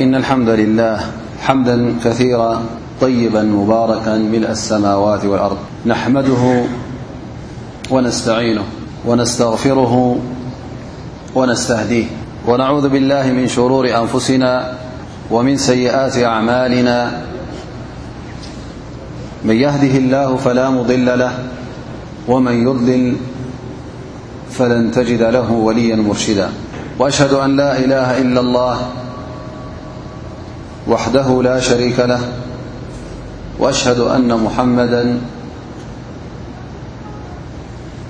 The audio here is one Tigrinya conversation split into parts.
إن الحمد لله حمدا كثيرا طيبا مباركا ملأ السماوات والأرض نحمده ونستعينه ونستغفره ونستهديه ونعوذ بالله من شرور أنفسنا ومن سيئات أعمالنا من يهده الله فلا مضل له ومن يضلل فلن تجد له وليا مرشدا وأشهد أن لا إله إلا الله وحده لا شريك له وأشهد أن محمدا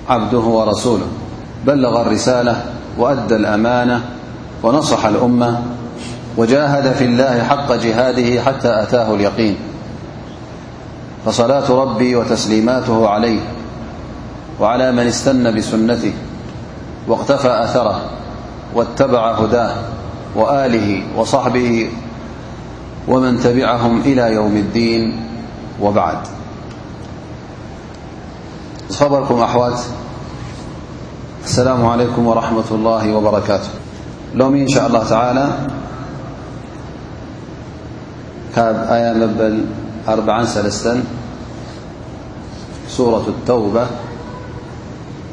عبده ورسوله بلغ الرسالة وأدى الأمانة ونصح الأمة وجاهد في الله حق جهاده حتى أتاه اليقين فصلاة ربي وتسليماته عليه وعلى من استن بسنته واقتفى أثره واتبع هداه وآله وصحبه ومن تبعهم إلى يوم الدين وبعد فضلكم أوت السلام عليكم ورحمة الله وبركاته لم إن شاء الله تعالى آي مبلأربا لس سورة التوبة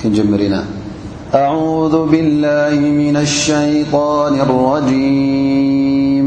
كنجمرنا أعوذ بالله من الشيطان الرجيم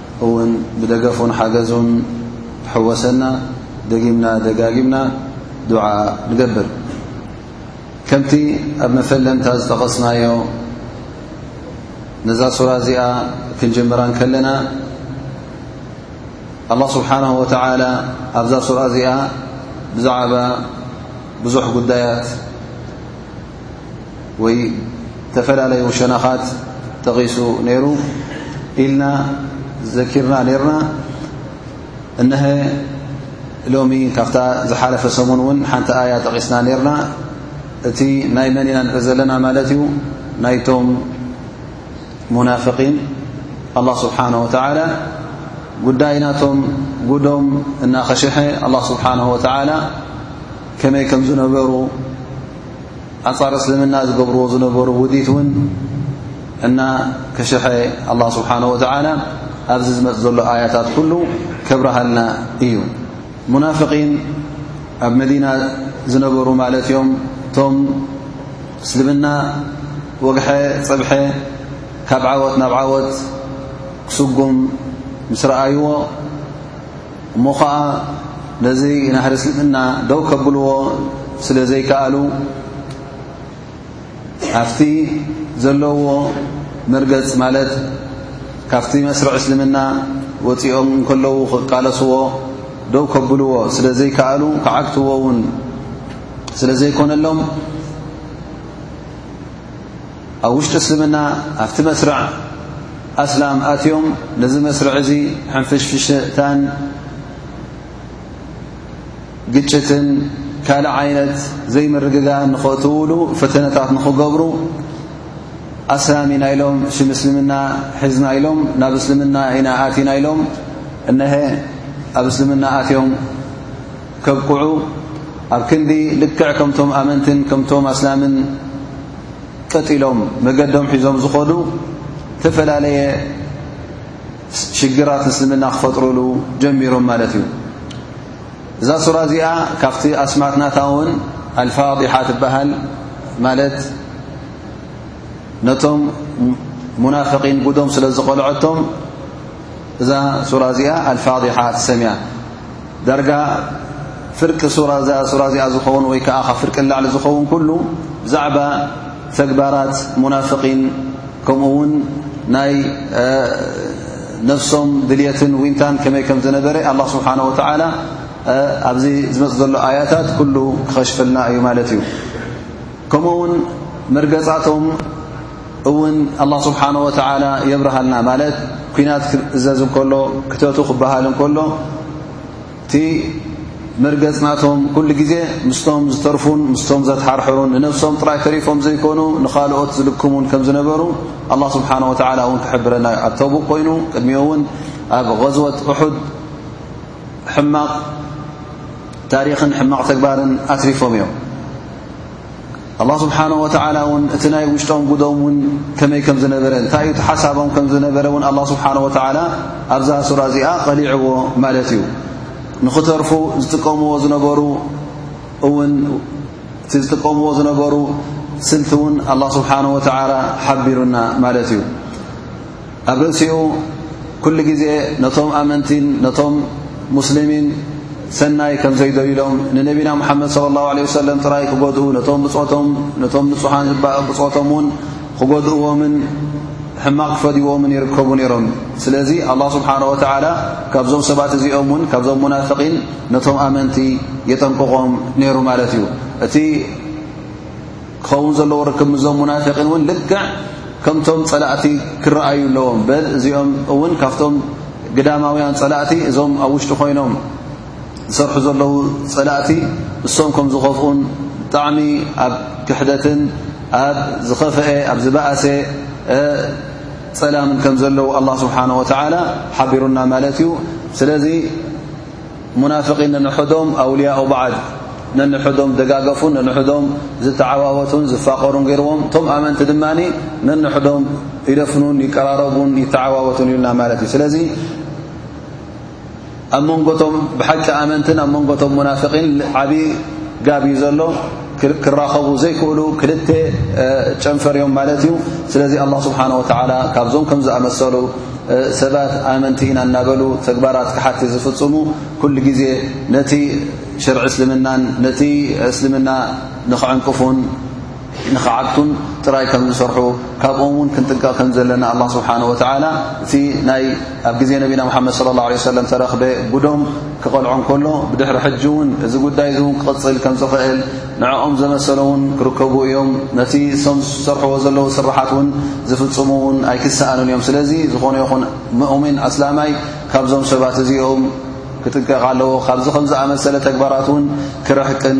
እውን ብደገፉን ሓገዙን ትሕወሰና ደጊምና ደጋጊምና ዱዓ ንገብር ከምቲ ኣብ መፈለምታ ዝጠቐስናዮ ነዛ ሱራ እዚኣ ክንጅምራ ከለና ኣላ ስብሓን ወተላ ኣብዛ ሱራ እዚኣ ብዛዕባ ብዙሕ ጉዳያት ወይ ተፈላለዩ ሸነኻት ጠቒሱ ነይሩ ኢልና ዘኪርና ነርና እነሀ ሎሚ ካብታ ዝሓለፈ ሰሙን እውን ሓንቲ ኣያ ጠቒስና ነርና እቲ ናይ መን ኢና ንርኢ ዘለና ማለት እዩ ናይቶም ሙናፍቒን ኣላ ስብሓን ወተዓላ ጉዳይ ናቶም ጉዶም እናኸሸሐ ኣላ ስብሓን ወተዓላ ከመይ ከም ዝነበሩ ኣንጻር እስልምና ዝገብርዎ ዝነበሩ ውዲት እውን እና ከሸሐ ኣላ ስብሓን ወተዓላ ኣብዚ ዝመፅ ዘሎ ኣያታት ኩሉ ከብረሃልና እዩ ሙናፍቒን ኣብ መዲና ዝነበሩ ማለት እዮም እቶም እስልምና ወግሐ ፅብሐ ካብ ዓወት ናብ ዓወት ክስጉም ምስ ረኣይዎ እሞ ኸኣ ነዚ ናህሪ እስልምና ደው ከብልዎ ስለ ዘይከኣሉ ኣብቲ ዘለዎ መርገጽ ማለት ካብቲ መስርዕ እስልምና ወጺኦም እንከለዉ ክቃለስዎ ደው ከብልዎ ስለ ዘይከኣሉ ክዓግትዎ እውን ስለ ዘይኮነሎም ኣብ ውሽጢ እስልምና ኣብቲ መስርዕ ኣስላም ኣትዮም ነዚ መስርዕ እዚ ሕንፍሽፍሽታን ግጭትን ካልእ ዓይነት ዘይምርግጋእን ንኸእትውሉ ፈተነታት ንኽገብሩ ኣስላም ኢና ኢሎም ሽም እስልምና ሒዝና ኢሎም ናብ እስልምና ኢና ኣቲና ኢሎም እነሀ ኣብ እስልምና ኣትዮም ከብቅዑ ኣብ ክንዲ ልክዕ ከምቶም ኣመንትን ከምቶም ኣስላምን ቀጢሎም መገዶም ሒዞም ዝኸዱ ዝተፈላለየ ሽግራት ምስልምና ክፈጥሩሉ ጀሚሮም ማለት እዩ እዛ ሱራ እዚኣ ካብቲ ኣስማትናታ ውን ኣልፋጢሓ ትበሃል ማለት ነቶም ሙናፍቒን ጉዶም ስለ ዝቐልዐቶም እዛ ሱራ እዚኣ ኣልፋዲሓ ትሰምያ ዳርጋ ፍርቂ ሱራ እዛ ሱራ እዚኣ ዝኸውን ወይ ከዓ ካብ ፍርቂ ንላዕሊ ዝኸውን ኩሉ ብዛዕባ ተግባራት ሙናፍቒን ከምኡ ውን ናይ ነፍሶም ድልትን ዊንታን ከመይ ከም ዝነበረ ኣላ ስብሓን ወተዓላ ኣብዚ ዝመፅ ዘሎ ኣያታት ኩሉ ክኸሽፈልና እዩ ማለት እዩ ከምኡ ውን መርገፃቶም እውን ኣላ ስብሓን ወተዓላ የብርሃልና ማለት ኩናት ክእዘዝ እንከሎ ክተቱ ክበሃል እንከሎ እቲ መርገፅ ናቶም ኩሉ ግዜ ምስቶም ዝተርፉን ምስቶም ዘትሓርሕሩን ንነብሶም ጥራይ ተሪፎም ዘይኮኑ ንኻልኦት ዝልክሙን ከም ዝነበሩ ኣላ ስብሓን ወተዓላ እውን ክሕብረና ዩ ኣብ ተቡቅ ኮይኑ ቅድሚኡ እውን ኣብ غዝወት እሑድ ሕማቕ ታሪኽን ሕማቕ ተግባርን ኣትሪፎም እዮም ኣላ ስብሓን ወተዓላ እውን እቲ ናይ ውሽጦም ጉዶም እውን ከመይ ከም ዝነበረ እንታይ እዩ ተሓሳቦም ከም ዝነበረ እውን ኣላ ስብሓን ወተዓላ ኣብዛ ሱራ እዚኣ ቐሊዕዎ ማለት እዩ ንኽተርፉ ዝጥቀምዎ ዝነበሩ እውን እቲ ዝጥቀምዎ ዝነበሩ ስልቲ እውን ኣላ ስብሓን ወተዓላ ሓቢሩና ማለት እዩ ኣብ ርእሲኡ ኩሉ ግዜ ነቶም ኣመንቲን ነቶም ሙስሊሚን ሰናይ ከም ዘይደልዩሎም ንነቢና ሙሓመድ صለ ላሁ ለ ወሰለም ጥራይ ክጎድኡ ነቶም ብፆቶም ነቶም ንፁሓን ብፆቶም እውን ክጎድእዎምን ሕማቕ ክፈድዎምን ይርከቡ ነይሮም ስለዚ ኣላ ስብሓን ወተዓላ ካብዞም ሰባት እዚኦም እውን ካብዞም ሙናፍቒን ነቶም ኣመንቲ የጠንቅቖም ነይሩ ማለት እዩ እቲ ክኸውን ዘለዎ ርክብ ምስዞም ሙናፊቒን እውን ልክዕ ከምቶም ጸላእቲ ክረኣዩ ኣለዎም። በል እዚኦም እውን ካብቶም ግዳማውያን ጸላእቲ እዞም ኣብ ውሽጢ ኮይኖም ዝሰርሑ ዘለዉ ጸላእቲ እሶም ከም ዝኸፍኡን ብጣዕሚ ኣብ ክሕደትን ኣብ ዝኸፍአ ኣብ ዝበኣሰ ጸላምን ከም ዘለዉ ኣላህ ስብሓነሁ ወተዓላ ሓቢሩና ማለት እዩ። ስለዚ ሙናፍቒን ነንሕዶም ኣውልያኡ ባዕድ፣ ነንሕዶም ደጋገፉን ነንሕዶም ዝተዓዋወቱን ዝፋቐሩን ገይርዎም፣ እቶም ኣመንቲ ድማ ነንሕዶም ይደፍኑን ይቀራረቡን ይተዓዋወቱን ኢሉና ማለት እዩ። ስለዚ ኣብ መንጎቶም ብሓቂ ኣመንትን ኣብ መንጎቶም ሙናፍቒን ዓብዪ ጋብ እዩ ዘሎ። ክራኸቡ ዘይክእሉ ክልተ ጨንፈር እዮም ማለት እዩ ስለዚ ኣላ ስብሓን ወተዓላ ካብዞም ከም ዝኣመሰሉ ሰባት ኣመንቲ ኢና እናበሉ ተግባራት ክሓቲ ዝፍፅሙ ኩሉ ግዜ ነቲ ሽርዒ እስልምናን ነቲ እስልምና ንኽዕንቅፉን ንኽዓግቱን ጥራይ ከም ዝሰርሑ ካብኦም እውን ክንጥንቀቕ ከም ዘለና ኣላ ስብሓን ወተዓላ እቲ ናይ ኣብ ግዜ ነቢና ሙሓመድ ለ ላه ሰለም ተረኽበ ጉዶም ክቐልዖ እንከሎ ብድሕሪ ሕጂ እውን እዚ ጉዳይ እዚ እውን ክቕፅል ከም ዝኽእል ንዕኦም ዘመሰሎ እውን ክርከቡ እዮም ነቲ እሶም ዝሰርሕዎ ዘለዉ ስራሓት እውን ዝፍፅሙ እውን ኣይክሰኣኑን እዮም ስለዚ ዝኾነ ይኹን ሙእሚን ኣስላማይ ካብዞም ሰባት እዚኦም ክጥንቀቕ ኣለዎ ካብዚ ከምዝኣመሰለ ተግባራት እውን ክርሕቅን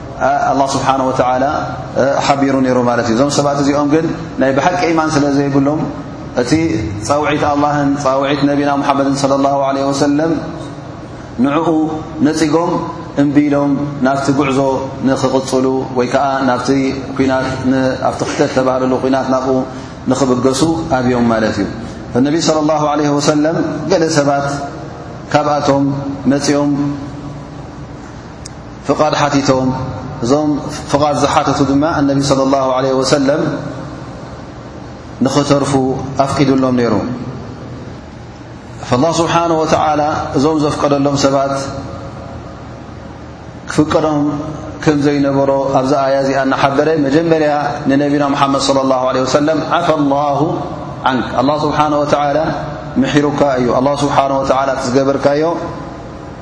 ኣላ ስብሓን ወተላ ሓቢሩ ነይሩ ማለት እዩ እዞም ሰባት እዚኦም ግን ናይ ብሓቂ ኢማን ስለ ዘይብሎም እቲ ፃውዒት ኣላህን ፃውዒት ነቢና ሙሓመድን ለ ላ ለ ወሰለም ንዕኡ ነፂጎም እምቢኢሎም ናብቲ ጉዕዞ ንኽቕፅሉ ወይ ከዓ ናብቲ ናት ኣብቲ ክተት ተባህለሉ ኩናት ናብኡ ንኽብገሱ ኣብዮም ማለት እዩ ነቢ ስለ ላሁ ለ ወሰለም ገለ ሰባት ካብኣቶም መፂኦም ፍቓድ ሓቲቶም እዞም ፍቓድ ዝሓተቱ ድማ እነቢ صለ ላሁ ለ ወሰለም ንኽተርፉ ኣፍቂዱሎም ነይሩ ላ ስብሓን ወተላ እዞም ዘፍቀደሎም ሰባት ክፍቀዶም ከም ዘይነበሮ ኣብዚ ኣያ እዚኣ እናሓበረ መጀመርያ ንነቢና ሓመድ صለ ላሁ ለ ወሰለም ዓፈ ላሁ ዓንክ ኣላ ስብሓን ወተላ ምሒሩካ እዩ ኣላ ስብሓን ወተላ ትዝገበርካዮ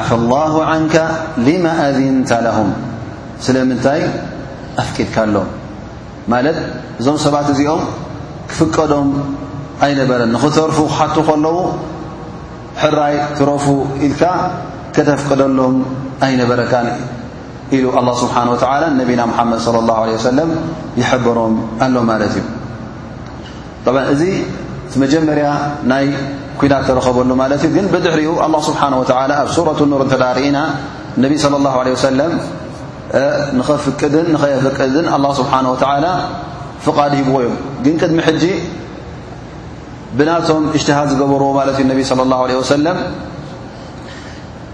ዓፈ ኣላሁ ዓንካ ሊማ ኣዚንተ ለሁም ስለምንታይ ኣፍቂድካሎም ማለት እዞም ሰባት እዚኦም ክፍቀዶም ኣይነበረን ንኽተርፉ ክሓቱ ከለዉ ሕራይ ትረፉ ኢልካ ከተፍቅደሎም ኣይነበረካን እዩ ኢሉ ኣላ ስብሓን ወተዓላ ነቢና ሙሓመድ ለ ላሁ ለ ወሰለም ይሕበሮም ኣሎ ማለት እዩ ጠብዓ እዚ እቲ መጀመርያ ናይ ኲናት ተረኸበሉ ማለት እዩ ግን ብድሕሪኡ ኣላ ስብሓን ወተላ ኣብ ሱረት ኑር እንተ ርእና ነቢ ስለ ላሁ ለ ወሰለም ንኸፍቅድን ንኸየፍቅድን ኣላ ስብሓን ወተላ ፍቓድ ሂብዎ እዮም ግን ቅድሚ ሕጂ ብናቶም እጅትሃድ ዝገበርዎ ማለት እዩ ነቢ ስለ ላሁ ለ ወሰለም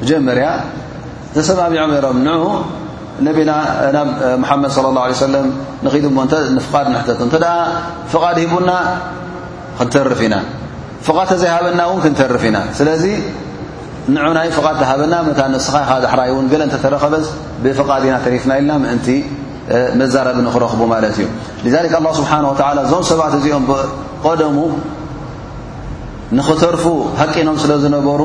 መጀመርያ ተሰማሚዖም ነሮም ን ነቢና ናብ መሓመድ صለ ላه ለ ሰለም ንኺዱ እሞ ንፍቓድ ንሕተቱ እንተ ኣ ፍቓድ ሂቡና ክንተርፍ ኢና ፍቓድ ተዘይሃበና እውን ክንተርፍ ኢና ስለዚ ንዑናይ ፍቓድ ተሃበና መታ ንስኻ ኢኻ ዳሕራይ እውን ገለ እንተተረኸበስ ብፍቓድ ኢና ተሪፍና ኢልና ምእንቲ መዛረቢ ንክረኽቡ ማለት እዩ ذ ه ስብሓ እዞም ሰባት እዚኦም ብቐደሙ ንኽተርፉ ሃቂኖም ስለ ዝነበሩ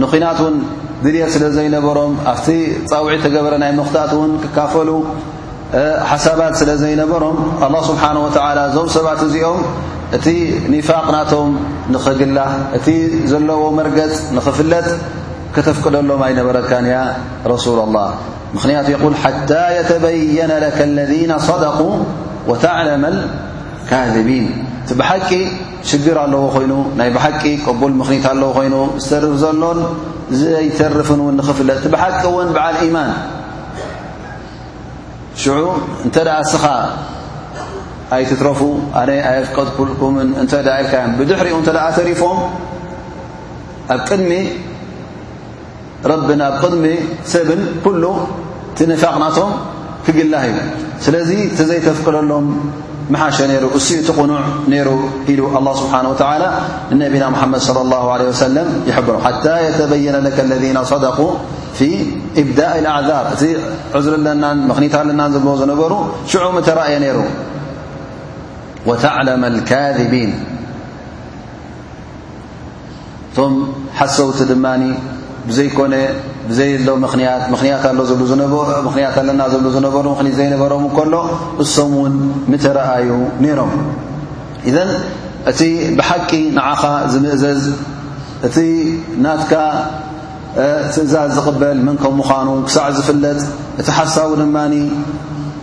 ንኲናት ውን ድልት ስለ ዘይነበሮም ኣብቲ ፃውዒ ተገበረ ናይ መኽታእት ውን ክካፈሉ ሓሳባት ስለ ዘይነበሮም ኣላ ስብሓን ወተላ እዞም ሰባት እዚኦም እቲ ኒፋቅ ናቶም ንኽግላ እቲ ዘለዎ መርገፅ ንኽፍለጥ ከተፍቅደሎም ኣይነበረካን እያ ረሱላ ላህ ምኽንያቱ የል ሓታ የተበየነ ለከ ለذነ صደق ወተዕለመ ካذቢን እቲ ብሓቂ ሽግር ኣለዎ ኮይኑ ናይ ብሓቂ ቅቡል ምኽኒት ኣለዎ ኮይኑ ዝተርፍ ዘሎን ዘይተርፍን እውን ንኽፍለጥ እቲ ብሓቂ እውን በዓል ኢማን ሽዑ እንተ ደኣ እስኻ ኣይትትረፉ ኣነ ኣየፍቀድኩልኩምን እንተ ደኣ ኢልካዮም ብድሕሪኡ እንተ ደኣ ተሪፎም ኣብ ቅድሚ ب دሚ سب كل نفقنቶم ክقله ዩ لذ ت ዘيتفقደሎም مሓش ر ا ت قኑع ر ل الله سبحانه وتعلى نبنا محمد صلى الله عليه وسلم يحبر حتى يتبين لك الذين صدقوا في إبداء الأعذر እ عذر ና مخنታ ዝنሩ شعم ري نر ተ ካذን እቶም ሓሰውቲ ድማ ብዘይኮነ ብዘይሎ ምኽንያት ምኽንያት ኣሎ ዝብሉ ዝነበሩ ምኽንያት ኣለና ዝብሉ ዝነበሩ ምኽኒት ዘይነበሮም እንከሎ እሶም እውን ምተረኣዩ ነይሮም ኢዘን እቲ ብሓቂ ንዓኻ ዝምእዘዝ እቲ ናትካ ትእዛዝ ዝቕበል መን ከም ምዃኑ ክሳዕ ዝፍለጥ፣ እቲ ሓሳዊ ድማ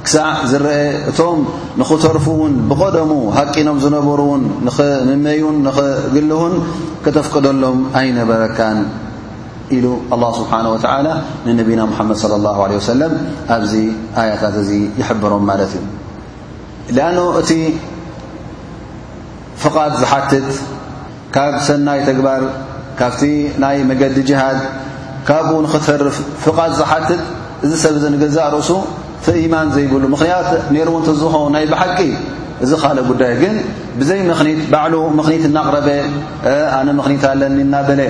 ክሳዕ ዝረኤ፣ እቶም ንኽተርፉ ውን ብቐደሙ ሃቂኖም ዝነበሩ ውን ንኽምመዩን ንኽግልሁን ከተፍቅደሎም ኣይነበረካን ኢሉ ኣላህ ስብሓን ወተዓላ ንነቢና ሙሓመድ ለ ላሁ ለ ወሰለም ኣብዚ ኣያታት እዚ ይሕብሮም ማለት እዩ ሊኣን እቲ ፍቓድ ዝሓትት፣ ካብ ሰናይ ተግባር፣ ካብቲ ናይ መገዲ ጅሃድ፣ ካብኡ ንኽትተርፍ ፍቓድ ዝሓትት፣ እዚ ሰብ እዚ ንገዛእ ርእሱ ትእይማን ዘይብሉ ምኽንያት ነይርዎ እንተዝኾን ናይ ብሓቂ እዚ ካልእ ጉዳይ ግን ብዘይ ምኽኒት ባዕሉ ምኽኒት እናቕረበ ኣነ ምኽኒት ኣለኒ እናበለ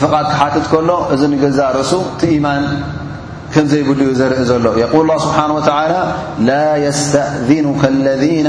ፍቓድ ክሓትት ከሎ እዚ ንገዛእ ርእሱ ትእይማን ከም ዘይብሉ እዩ ዘርኢ ዘሎ የቁል ላ ስብሓን ወተዓላ ላ የስተእዚኑከ ለذነ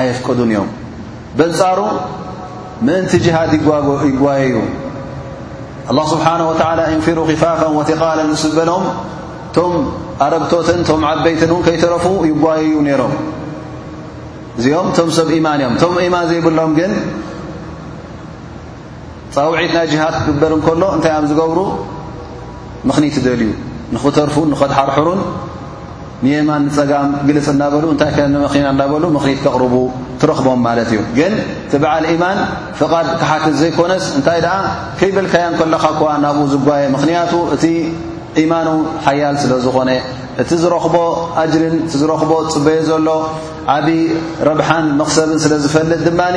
ኣየፍቀዱን እዮም። በንጻሩ ምእንቲ ጅሃድ ይጓየዩ። ኣላ ስብሓን ወተላ እንፊሩ ክፋፋ ወትቓለ ምስ ዝበሎም እቶም ኣረግቶትን እቶም ዓበይትን እውን ከይተረፉ ይጓየዩ ነይሮም። እዚኦም እቶም ሰብ ኢማን እዮም። እቶም ኢማን ዘይብሎም ግን ጻውዒት ናይ ጅሃድ ክግበር እንከሎ እንታይ እዮም ዝገብሩ ምኽኒት ደልዩ ንኽተርፉን ንኸድሓርሕሩን ንየማን ንጸጋም ግልጽ እናበሉ እንታይ ከ ንመኺና እናበሉ ምኽኒት ከቕርቡ ትረኽቦም ማለት እዩ ግን እቲ በዓል ኢማን ፍቓድ ክሓትት ዘይኮነስ እንታይ ደኣ ከይበልካዮ ከለኻ እኳ ናብኡ ዝጓየ ምኽንያቱ እቲ ኢማኑ ሓያል ስለ ዝኾነ እቲ ዝረኽቦ ኣጅርን እቲ ዝረኽቦ ጽበዮ ዘሎ ዓብዪ ረብሓን መኽሰብን ስለ ዝፈልጥ ድማኒ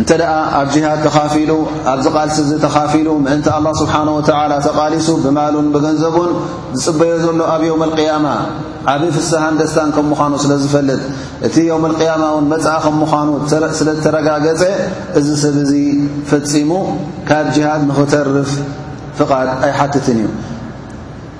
እንተ ኣብ ጅሃድ ተኻፊሉ ኣብዚ ቓልሲ እዚ ተኻፊሉ ምእንቲ ኣላ ስብሓን ወተዓላ ተቓሊሱ ብማሉን ብገንዘቡን ዝጽበዮ ዘሎ ኣብ ዮም ኣልቅያማ ዓብ ፍስሃን ደስታን ከም ምዃኑ ስለ ዝፈልጥ እቲ ዮም ኣልቅያማ እውን መጽኣ ከም ምዃኑ ስለ ዝተረጋገጸ እዚ ሰብ እዙ ፈጺሙ ካብ ጅሃድ ንኽተርፍ ፍቓድ ኣይሓትትን እዩ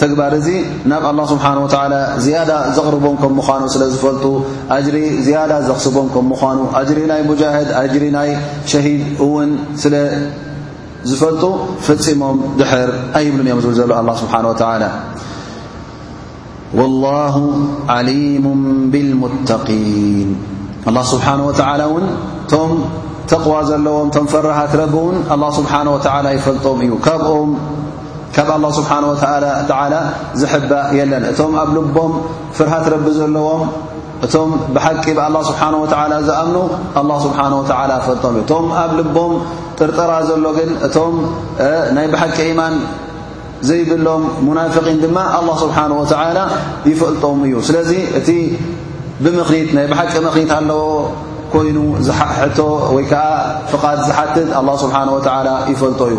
ተግባር እዚ ናብ ኣላ ስብሓን ወተዓላ ዝያዳ ዘቕርቦም ከም ምዃኑ ስለ ዝፈልጡ ኣጅሪ ዝያዳ ዘኽስቦም ከም ምዃኑ ኣጅሪ ናይ ሙጃህድ ኣጅሪ ናይ ሸሂድ እውን ስለ ዝፈልጡ ፈፂሞም ድሕር ኣይብሉን እዮም ዝብል ዘሎ ኣላ ስብሓን ወተዓላ ወላሁ ዓሊሙ ብልሙተቒን ኣላ ስብሓን ወተዓላ እውን እቶም ተቕዋ ዘለዎም እቶም ፈራሃት ረቢ እውን ኣላ ስብሓን ወተዓላ ይፈልጦም እዩ ካብኦም ካብ ኣላ ስብሓን ወተዓላ ዝሕባ የለን እቶም ኣብ ልቦም ፍርሃት ረቢ ዘለዎም እቶም ብሓቂ ብኣላ ስብሓን ወተዓላ ዝኣምኑ ኣላ ስብሓን ወተዓላ ፈልጦም እዩ እቶም ኣብ ልቦም ጥርጠራ ዘሎ ግን እቶም ናይ ብሓቂ ኢማን ዘይብሎም ሙናፍቒን ድማ ኣላ ስብሓን ወተዓላ ይፈልጦም እዩ ስለዚ እቲ ብምኽኒት ናይ ብሓቂ ምኽኒት ኣለዎ ኮይኑ ዝሕቶ ወይ ከዓ ፍቓድ ዝሓትት ኣላ ስብሓን ወተዓላ ይፈልጦ እዩ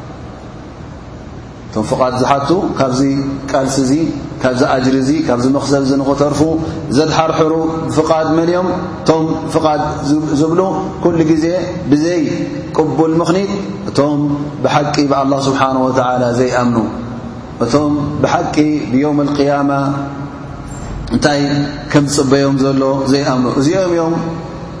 እቶም ፍቓድ ዝሓቱ ካብዚ ቃልሲ እዚ ካብዚ ኣጅሪ እዚ ካብዚ መኽሰብ እዚ ንኽተርፉ ዘድሓርሕሩ ብፍቓድ መን እዮም እቶም ፍቓድ ዝብሉ ኩሉ ግዜ ብዘይ ቅቡል ምኽኒት እቶም ብሓቂ ብኣላ ስብሓን ወተዓላ ዘይኣምኑ እቶም ብሓቂ ብዮም ኣልቅያማ እንታይ ከም ዝጽበዮም ዘሎ ዘይኣምኑ እዚኦም እዮም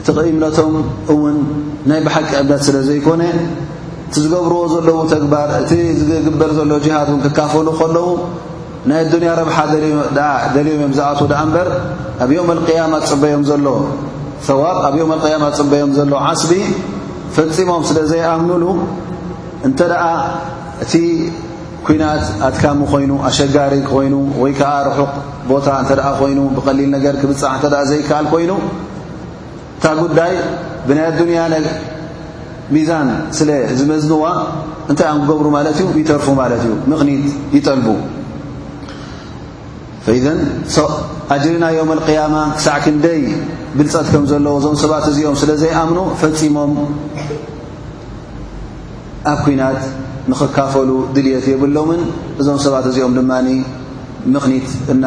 እቲ እምነቶም እውን ናይ ብሓቂ እምነት ስለ ዘይኮነ እቲ ዝገብርዎ ዘለዉ ተግባር እቲ ዝግበር ዘሎ ጅሃድ እውን ክካፈሉ ከለዉ ናይ ኣዱንያ ረብሓ ደልዮም እዮም ዝኣትዉ ደኣ እምበር ኣብ ዮም ኣልቅያማ ፅበዮም ዘሎ ተዋብ ኣብ ዮም ኣልቅያማ ፅበዮም ዘሎ ዓስቢ ፈፂሞም ስለ ዘይኣምኑሉ እንተ ደኣ እቲ ኲናት ኣድካሚ ኮይኑ ኣሸጋሪ ኮይኑ ወይ ከዓ ርሑቕ ቦታ እንተ ኮይኑ ብቐሊል ነገር ክብፃሕ እተ ዘይከኣል ኮይኑ እታ ጉዳይ ብናይ ኣዱንያ ሚዛን ስለ ዝመዝንዋ እንታይ እዮም ክገብሩ ማለት እዩ ይተርፉ ማለት እዩ ምኽኒት ይጠልቡ ፈኢዘን ኣጅሪና ዮም ኣልቅያማ ክሳዕ ክንደይ ብልፀት ከም ዘለዎ እዞም ሰባት እዚኦም ስለ ዘይኣምኑ ፈፂሞም ኣብ ኩናት ንኽካፈሉ ድልት የብሎምን እዞም ሰባት እዚኦም ድማ ምኽኒት እና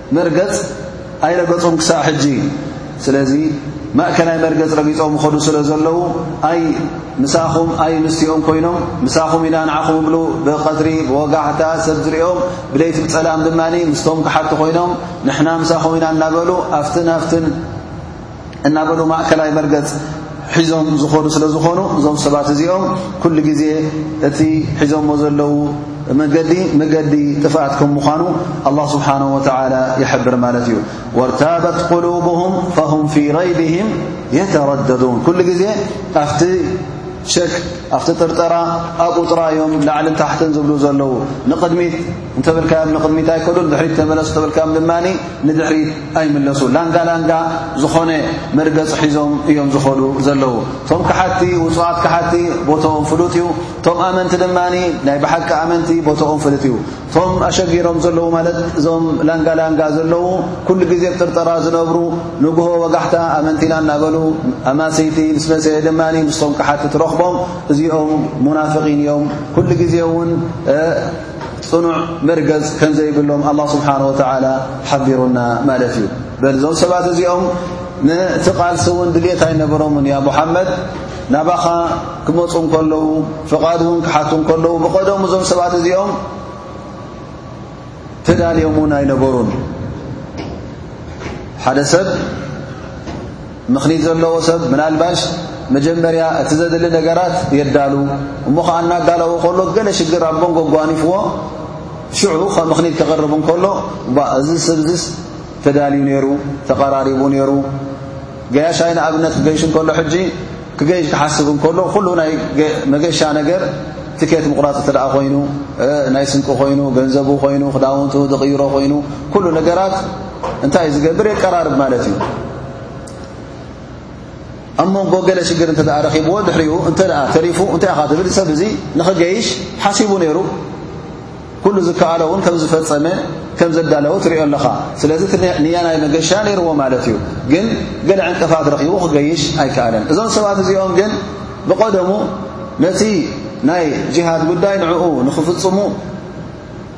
መርገጽ ኣይረገጹን ክሳዕ ሕጂ። ስለዚ ማእከላይ መርገጽ ረጊጾም ይኸዱ ስለ ዘለዉ ኣይ ምሳኹም ኣይ ምስቲኦም ኮይኖም ምሳኹም ኢና ንዓኹም ይብሉ ብቐትሪ ብወጋሕታ ሰብ ዝርእዮም ብለይቲ ብጸላም ድማ ምስቶም ክሓቱ ኮይኖም ንሕና ምሳኹም ኢና እናበሉ ኣፍትን ኣፍትን እናበሉ ማእከላይ መርገጽ ሒዞም ዝዀኑ ስለ ዝዀኑ እዞም ሰባት እዚኦም ኩሉ ግዜ እቲ ሒዞሞ ዘለዉ መገዲ መገዲ ጥፍኣት ከም ምዃኑ ኣላ ስብሓን ወተላ ይሕብር ማለት እዩ ወርታበት ቁሉብሁም ፈሁም ፊ ረይብህም የተረደዱን ኩሉ ግዜ ኣብቲ ሸክ ኣብቲ ጥርጠራ ኣብኡ ጥራዮም ላዕልን ታሕትን ዝብሉ ዘለዉ ንቕድሚት እንተብልካዮም ንቕድሚት ኣይከዱን ድሕሪት ተመለሱ ተብልካዮም ድማ ንድሕሪት ኣይምለሱ ላንጋ ላንጋ ዝኾነ መርገጽ ሒዞም እዮም ዝኸዱ ዘለዉ እቶም ካሓቲ ውጹዓት ካሓቲ ቦታኦም ፍሉጥ እዩ እቶም ኣመንቲ ድማ ናይ ብሓቂ ኣመንቲ ቦታኦም ፍልጥ እዩ እቶም ኣሸጊሮም ዘለዉ ማለት እዞም ላንጋ ላንጋ ዘለዉ ኩሉ ግዜ ብጥርጠራ ዝነብሩ ንግሆ ወጋሕታ ኣመንቲና እናበሉ ኣማሰይቲ ምስ መሰ ድማ ምስቶም ካሓቲ ትረኽቦም እዚኦም ሙናፍቒን እዮም ኩሉ ግዜ እውን ጽኑዕ መርገጽ ከም ዘይብሎም ኣላ ስብሓን ወተዓላ ሓቢሩና ማለት እዩ በል እዞም ሰባት እዚኦም ነቲ ቓልሲ እውን ድልት ኣይነበሮምን እያ ሙሓመድ ናባኻ ክመፁ እንከለዉ ፍቓድ እውን ክሓቱ እንከለዉ ብቐደም እዞም ሰባት እዚኦም ተዳልዮም እውን ኣይነበሩን ሓደ ሰብ ምኽኒት ዘለዎ ሰብ ምናልባሽ መጀመርያ እቲ ዘድሊ ነገራት የዳሉ እሞ ኸዓ እናዳለዎ ከሎ ገለ ሽግር ኣብ መንጎ ኣጓኒፍዎ ሽዑ ከ ምኽኒት ክቕርብ እንከሎ እዚ ስብዚስ ተዳልዩ ነይሩ ተቐራሪቡ ነይሩ ገያሻይ ንኣብነት ክገይሽ እንከሎ ሕጂ ክገይሽ ክሓስብ እንከሎ ኩሉ ናይ መገሻ ነገር ትኬት ምቑራፅ እተ ደኣ ኮይኑ ናይ ስንቂ ኮይኑ ገንዘቡ ኮይኑ ክዳውንቱ ዝቕይሮ ኮይኑ ኩሉ ነገራት እንታይ እዩ ዝገብር የቀራርብ ማለት እዩ ኣብ መንጎ ገለ ሽግር እተ ረኪብዎ ድሕሪኡ እተ ተሪፉ እንታይ ኢኻ ትብል ሰብ እዙ ንኽገይሽ ሓሲቡ ነይሩ ኩሉ ዝከኣሎ እውን ከም ዝፈፀመ ከም ዘዳለዉ ትሪኦ ኣለኻ ስለዚ እቲ ንያ ናይ መገሻ ነይርዎ ማለት እዩ ግን ገለ ዕንቅፋት ረኪቡ ክገይሽ ኣይከኣለን እዞም ሰባት እዚኦም ግን ብቐደሙ ነቲ ናይ ጅሃድ ጉዳይ ንዕኡ ንኽፍፅሙ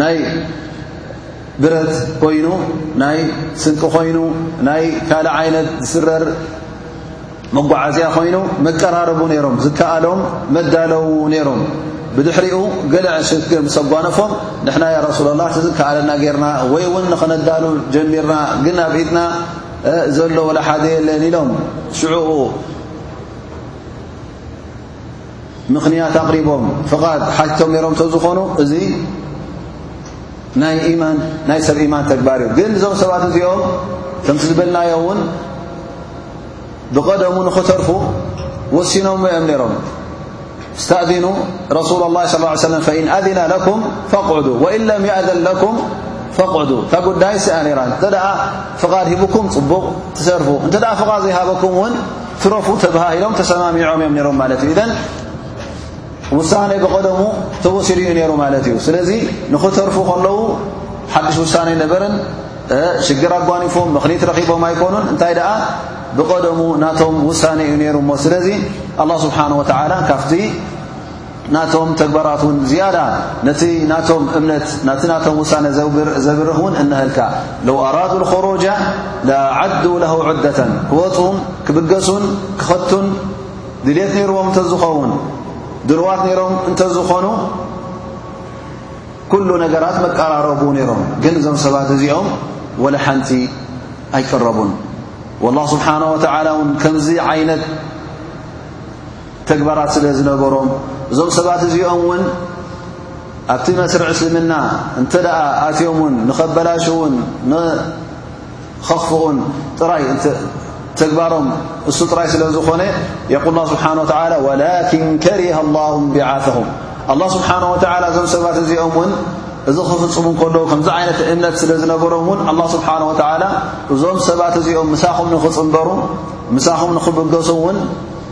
ናይ ብረት ኮይኑ ናይ ስንቂ ኮይኑ ናይ ካልእ ዓይነት ዝስረር መጓዓዝያ ኮይኑ መቀራረቡ ነይሮም ዝከኣሎም መዳለዉ ነይሮም ብድሕሪኡ ገለ ዕሽት ግን ምስ ኣጓነፎም ንሕና ያ ረሱላ ላ ዝከኣለና ገይርና ወይ እውን ንኸነዳሉ ጀሚርና ግን ኣብ ኢድና ዘሎ ወላ ሓደ የለን ኢሎም ሽዑኡ ምኽንያት ኣቕሪቦም ፍቓድ ሓቲቶም ነሮም ተዝኾኑ እዚ ናይ ኢማን ናይ ሰብ ኢማን ተግባር እዩ ግን እዞም ሰባት እዚኦም ከምቲ ዝበልናዮ እውን ብቐደሙ ንኽተርፉ ወሲኖም እዮም ነሮም እስተእዚኑ ረሱሉ ላ ስ ሰለ ፈኢን ኣذና ለኩም ፈቕዕዱ ወኢን ለም የእዘን ለኩም ፈቕዕዱ እታ ጉዳይ ስኣ ነራ እንተ ፍቓድ ሂብኩም ፅቡቕ ትሰርፉ እንተ ፍቓድ ዘይሃበኩም እውን ትረፉ ተባሃሂሎም ተሰማሚዖም እዮም ነሮም ማለት እዩ ኢዘን ውሳኔ ብቐደሙ ተወሲዱ እዩ ነሩ ማለት እዩ ስለዚ ንኽተርፉ ከለዉ ሓድሽ ውሳኔ ነበረን ሽግር ኣጓኒፎም ምኽኒት ረኺቦም ኣይኮኑን እንታይ ደኣ ብቐደሙ ናቶም ውሳኔ እዩ ነሩ እሞ ስለዚ ኣላ ስብሓን ወተዓላ ካብቲ ናቶም ተግባራት ውን ዝያዳ ነቲ ናቶም እምነት ናቲ ናቶም ውሳነ ዘብርህ ውን እነሀልካ ለው ኣራዱ ኹሩጃ ላዓዱ ለሁ ዑደተን ክወፁን ክብገሱን ክኸቱን ድልት ነይርዎም እንተዝኸውን ድርዋት ነይሮም እንተዝኾኑ ኩሉ ነገራት መቀራረቡ ነይሮም ግን እዞም ሰባት እዚኦም ወላ ሓንቲ ኣይቀረቡን ላ ስብሓን ወተላ ውን ከምዚ ዓይነት ተግባራት ስለ ዝነበሮም እዞም ሰባት እዚኦም እውን ኣብቲ መስርዕ እስልምና እንተ ደኣ ኣትዮምውን ንኸበላሽውን ንኸኽፍኡን ጥራይ ተግባሮም እሱ ጥራይ ስለ ዝኾነ የቁል ላ ስብሓን ወተላ ወላኪን ከሪሃ ላሁ እምቢዓትሁም ኣላ ስብሓን ወተላ እዞም ሰባት እዚኦም እውን እዚ ክፍጽሙ ከለዉ ከምዚ ዓይነት እምነት ስለ ዝነበሮም እውን ኣላ ስብሓን ወተላ እዞም ሰባት እዚኦም ምሳኹም ንኽጽምበሩ ምሳኹም ንኽብገሱ እውን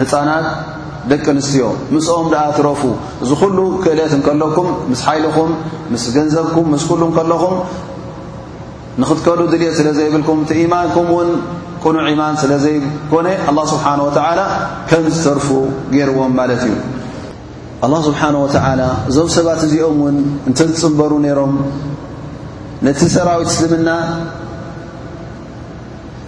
ህጻናት ደቂ ኣንስትዮ ምስኦም ደኣ ትረፉ እዚ ኩሉ ክእለት እንከለኩም ምስ ሓይልኹም ምስ ገንዘብኩም ምስ ኩሉ እንከለኹም ንኽትከዱ ድልት ስለ ዘይብልኩም እቲ ኢማንኩም እውን ቅኑዕ ኢማን ስለ ዘይኮነ ኣላ ስብሓን ወተዓላ ከም ዝተርፉ ገይርዎም ማለት እዩ ኣላ ስብሓን ወተዓላ እዞም ሰባት እዚኦም እውን እንተ ዝጽምበሩ ነይሮም ነቲ ሰራዊት እስልምና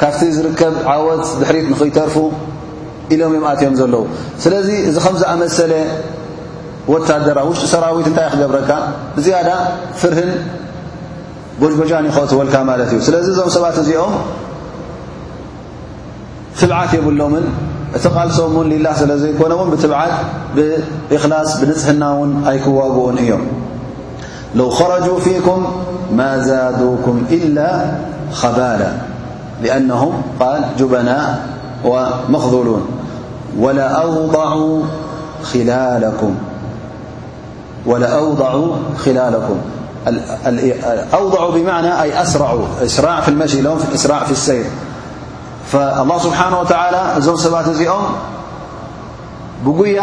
ካብቲ ዝርከብ ዓወት ድሕሪት ንክይተርፉ ኢሎም እዮም ኣትዮም ዘለዉ ስለዚ እዚ ከም ዝኣመሰለ ወታደራ ውሽጢ ሰራዊት እንታይ ክገብረካ ብዝያዳ ፍርህን ጎጅጎጃን ይኸእትወልካ ማለት እዩ ስለዚ እዞም ሰባት እዚኦም ትብዓት የብሎምን እቲ ቓልሶም እውን ሊላ ስለ ዘይኮነ እውን ብትብዓት ብእክላስ ብንጽህና እውን ኣይክዋግኡን እዮም لو خرجوا فيكم ما زادوكم إلا خبالا لأنهم قال جبناء ومخذلون ولأوضعوا خلالكم وأوضلأوضع بمعنى أ أسرع إسرع في المشي إسراع في السير فالله سبحانه وتعالى م سبات م بين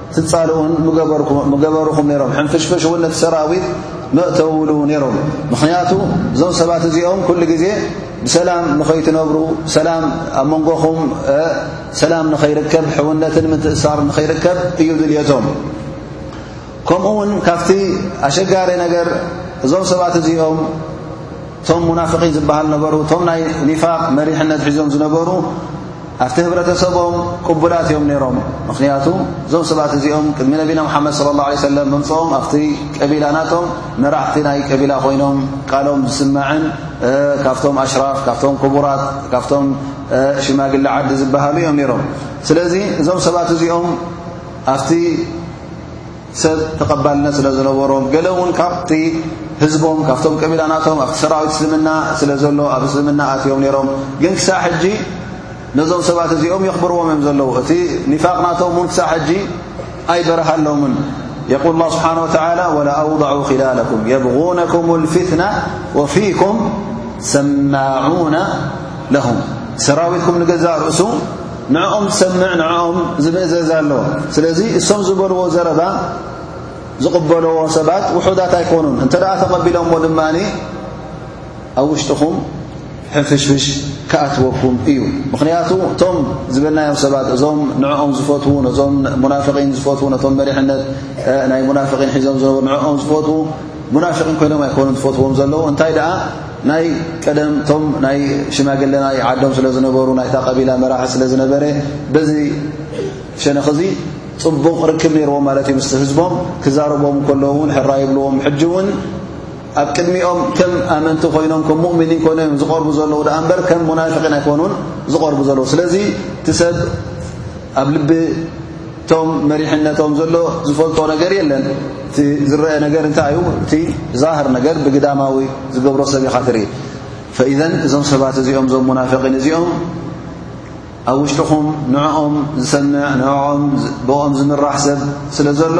ትጻልኡን ምገበርኹም ነይሮም ሕንፍሽፍሽ እውን ነቲ ሰራዊት መእተውሉ ነይሮም ምኽንያቱ እዞም ሰባት እዚኦም ኩሉ ግዜ ብሰላም ንኸይትነብሩ ሰላም ኣብ መንጎኹም ሰላም ንኸይርከብ ሕውነትን ምትእሳር ንኸይርከብ እዩ ድልየቶም ከምኡ ውን ካብቲ ኣሸጋሪ ነገር እዞም ሰባት እዚኦም እቶም ሙናፍቒን ዝበሃል ነበሩ እቶም ናይ ኒፋቅ መሪሕነት ሒዞም ዝነበሩ ኣብቲ ህብረተሰቦም ቅቡላት እዮም ነይሮም ምኽንያቱ እዞም ሰባት እዚኦም ቅድሚ ነቢና ሓመድ صለ ላه ለ ሰለም ምምፅኦም ኣብቲ ቀቢላ ናቶም መራሕቲ ናይ ቀቢላ ኮይኖም ቃሎም ዝስማዕን ካብቶም ኣሽራፍ ካብቶም ክቡራት ካብቶም ሽማግሊ ዓዲ ዝበሃሉ እዮም ነይሮም ስለዚ እዞም ሰባት እዚኦም ኣብቲ ሰብ ተቐባልነት ስለ ዝነበሮም ገለ እውን ካብቲ ህዝቦም ካብቶም ቀቢላ ናቶም ኣብቲ ሰራዊት እስልምና ስለ ዘሎ ኣብ እስልምና ኣትዮም ነይሮም ግን ክሳዕ ሕጂ ነዞም ሰባት እዚኦም የኽብርዎም እዮም ዘለዉ እቲ ኒፋቅ ናቶም እውን ክሳዕ ሕጂ ኣይበረሃሎምን የቁል ላ ስብሓን ወተላ ወላ ኣውضዑ ኪላልኩም የብغነኩም ልፍትና ወፊኩም ሰማዑና ለሁም ሰራዊትኩም ንገዛእ ርእሱ ንዕኦም ዝሰምዕ ንዕኦም ዝምእዘዝ ኣሎ ስለዚ እሶም ዝበልዎ ዘረባ ዝቕበልዎ ሰባት ውሑዳት ኣይኮኑን እንተ ደኣ ተቐቢሎሞ ድማ ኣብ ውሽጥኹም ሕፍሽፍሽ ክኣትወኩም እዩ ምኽንያቱ እቶም ዝበልናዮም ሰባት እዞም ንዕኦም ዝፈትዉ ነዞም ሙናፍቒን ዝፈትዉ ነቶም መሪሕነት ናይ ሙናፍቒን ሒዞም ዝነበሩ ንዕኦም ዝፈትዉ ሙናፍቒን ኮይኖም ኣይኮኑን ዝፈትዎም ዘለዉ እንታይ ደኣ ናይ ቀደም እቶም ናይ ሽማግለ ናይ ዓዶም ስለ ዝነበሩ ናይታ ቀቢላ መራሒ ስለ ዝነበረ በዚ ሸነኽ እዚ ጽቡቕ ርክብ ነይርዎም ማለት እዩ ምስ ህዝቦም ክዛረቦም ከለዉ እውን ሕራ ይብልዎም ሕጂ እውን ኣብ ቅድሚኦም ከም ኣመንቲ ኮይኖም ከም ሙእምኒን ኮይኖም እዮም ዝቐርቡ ዘለዉ ደኣ እምበር ከም ሙናፊቂን ኣይኮኑን ዝቐርቡ ዘለዉ ስለዚ እቲ ሰብ ኣብ ልቢ እቶም መሪሕነቶም ዘሎ ዝፈልጦ ነገር የለን እቲ ዝረአ ነገር እንታይ እዩ እቲ ዛህር ነገር ብግዳማዊ ዝገብሮ ሰብ ኢኻ ትርኢ ፈኢዘን እዞም ሰባት እዚኦም እዞም ሙናፍቒን እዚኦም ኣብ ውሽጡኹም ንዕኦም ዝሰምዕ ንዕኦም ብኦም ዝምራሕ ሰብ ስለ ዘሎ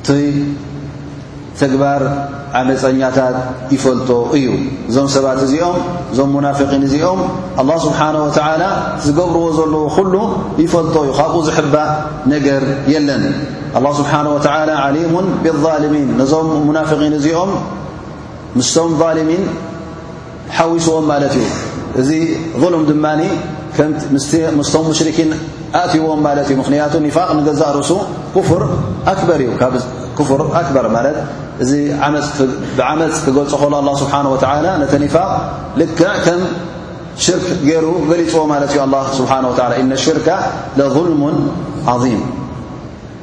እቲ ተግባር ዓመፀኛታት ይፈልጦ እዩ። እዞም ሰባት እዚኦም እዞም ሙናፊቒን እዚኦም ኣላ ስብሓን ወተዓላ ዝገብርዎ ዘለዎ ኩሉ ይፈልጦ እዩ። ካብኡ ዝሕባእ ነገር የለን። ኣላ ስብሓን ወተዓላ ዓሊሙን ብዛልሚን ነዞም ሙናፊቒን እዚኦም ምስቶም ዛልሚን ሓዊስዎም ማለት እዩ እዚ ظሉም ድማ ምስቶም ሙሽርኪን ኣእትዎም ማለት እዩ ምኽንያቱ ኒፋቅ ንገዛእ ርእሱ ኩፍር ኣክበር እዩ ካብ ኩፍር ኣክበር ማለት እዚ ብዓመፅ ክገልፆ ከሎ ኣላ ስብሓን ወተላ ነቲ ኒፋቅ ልክዕ ከም ሽርክ ገይሩ ገሊፅዎ ማለት እዩ ኣላ ስብሓን ወላ እነ ሽርካ ለظልሙን ዓظም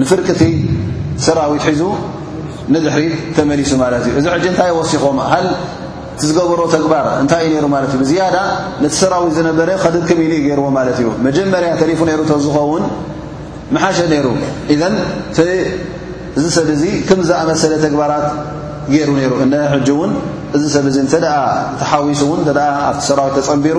ንፍርቂ እቲ ሰራዊት ሒዙ ንድሕሪት ተመሊሱ ማለት እዩ እዚ ሕጂ እንታይ ወሲኾም ሃል እቲ ዝገበሮ ተግባር እንታይ እዩ ነሩ ማለት እዩ ብዝያዳ ነቲ ሰራዊት ዝነበረ ከድክም ኢሉ እዩ ገይርዎ ማለት እዩ መጀመርያ ተሪፉ ነሩ ቶ ዝኸውን ምሓሸ ነይሩ ኢዘን እዚ ሰብ እዚ ክም ዝኣመሰለ ተግባራት ገይሩ ነይሩ እነ ሕጂ እውን እዚ ሰብ እዚ እንተ ተሓዊሱ እውን ተ ኣብቲ ሰራዊት ተፀንቢሩ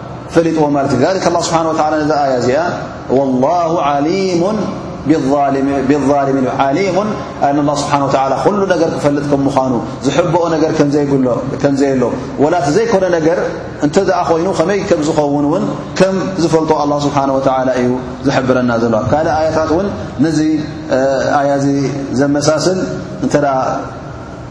ፈሊጥዎ ማለት እዩ ذሊከ ላ ስብሓን ወላ ነዚ ኣያ እዚኣ ወላሁ ዓሊሙ ብልሚን ዓሊሙ ኣን ላ ስብሓን ወላ ኩሉ ነገር ክፈልጥ ከም ምዃኑ ዝሕብኦ ነገር ከም ዘየሎ ወላ እቲ ዘይኮነ ነገር እንተ ደኣ ኮይኑ ከመይ ከም ዝኸውን እውን ከም ዝፈልጦ ኣላ ስብሓን ወላ እዩ ዝሕብረና ዘሎ ብ ካልእ ኣያታት እውን ነዚ ኣያ እዚ ዘመሳስል እንተ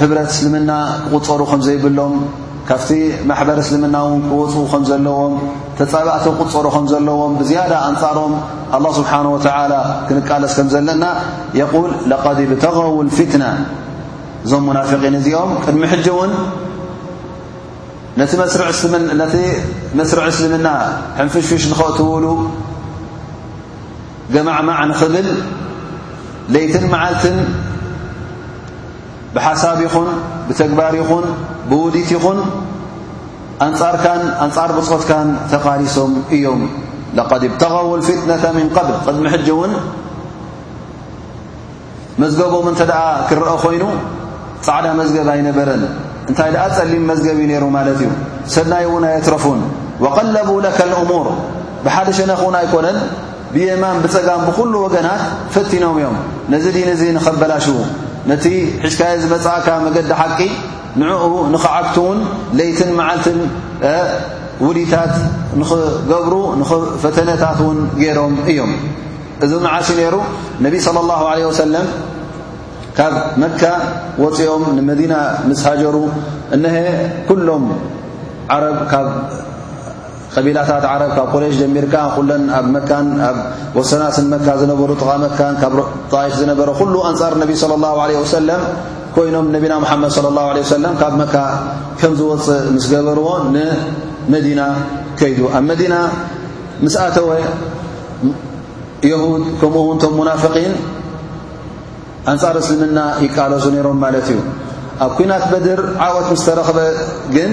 ሕብረት እስልምና ክቑፀሩ ከም ዘይብሎም፣ ካብቲ ማሕበር እስልምና እውን ክወፁ ከም ዘለዎም፣ ተፃባእቲ ክቑፀሩ ከም ዘለዎም፣ ብዝያዳ ኣንፃሮም ኣላህ ስብሓነሁ ወተዓላ ክንቃለስ ከም ዘለና የቁል ለቀድ ብተገው ልፊትና እዞም ሙናፊቒን እዚኦም ቅድሚ ሕጂ እውን ነቲ መስርዕ እስልምና ሕንፍሽፍሽ ንኸእትውሉ ገማዕማዕ ንኽብል ለይትን መዓልትን ብሓሳብ ይኹን ብተግባር ይኹን ብውዲት ይኹን ኣንጻርካን ኣንጻር ብጾትካን ተቓሊሶም እዮም ለቀድ ብተغው ልፍትነተ ምን ቐብል ቕድሚ ሕጂ እውን መዝገቦም እንተ ደኣ ክረአ ኾይኑ ጻዕዳ መዝገብ ኣይነበረን እንታይ ደኣ ጸሊም መዝገብ እዩ ነይሩ ማለት እዩ ሰናይ እውን ኣየትረፉን ወቀለቡ ለከ ልእሙር ብሓደ ሸነኽ እውን ኣይኮነን ብየማን ብጸጋም ብኹሉ ወገናት ፈቲኖም እዮም ነዚ ዲን እዚ ንኸበላሽዉ ነቲ ሒዝካዮ ዝመጽእካ መገዲ ሓቂ ንዕኡ ንኽዓግትውን ለይትን መዓልትን ውዲታት ንኽገብሩ ንፈተነታት ውን ገይሮም እዮም እዚ መዓሲ ነይሩ ነቢ صለ ላሁ ለ ወሰለም ካብ መካ ወፂኦም ንመዲና ምስ ሃጀሩ እነሀ ኩሎም ዓረብ ካብ ቐቢላታት ዓረብ ካብ ቁረይሽ ጀሚርካ ኩለን ኣብ መካን ኣብ ወሰናስን መካ ዝነበሩ ጥቓ መካን ካብ ጣይፍ ዝነበረ ኩሉ ኣንጻር ነቢ صለ ላሁ ለ ወሰለም ኮይኖም ነቢና ሙሓመድ صለ ላሁ ለ ወሰለም ካብ መካ ከም ዝወፅእ ምስ ገበርዎ ንመዲና ከይዱ ኣብ መዲና ምስ ኣተወ የሁድ ከምኡ ውን ቶም ሙናፍቒን ኣንጻር እስልምና ይቃለሱ ነይሮም ማለት እዩ ኣብ ኩናት በድር ዓወት ምስ ተረኽበ ግን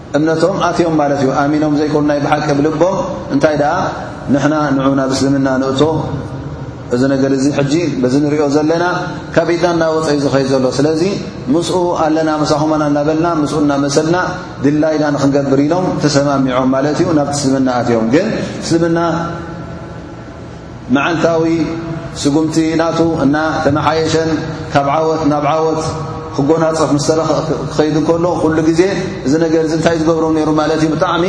እምነቶም ኣትዮም ማለት እዩ ኣሚኖም ዘይኮኑ ናይ ብሓቂ ብልቦም እንታይ ደኣ ንሕና ንዑ ናብ እስልምና ንእቶ እዚ ነገር እዚ ሕጂ በዚ ንሪኦ ዘለና ካብ ኢድና እናወፀ ዩ ዝኸይ ዘሎ ስለዚ ምስኡ ኣለና መሳኹማና እናበልና ምስኡ እናመሰልና ድላይና ንክንገብር ኢሎም ተሰማሚዖም ማለት እዩ ናብቲ እስልምና ኣትዮም ግን እስልምና መዓልታዊ ስጉምቲ ናቱ እና ተመሓየሸን ካብ ዓወት ናብ ዓወት ክጎናፀፍ ምስተረ ክኸይድ ከሎ ኩሉ ግዜ እዚ ነገር እዚ እንታይ ዝገብሮም ነይሩ ማለት እዩ ብጣዕሚ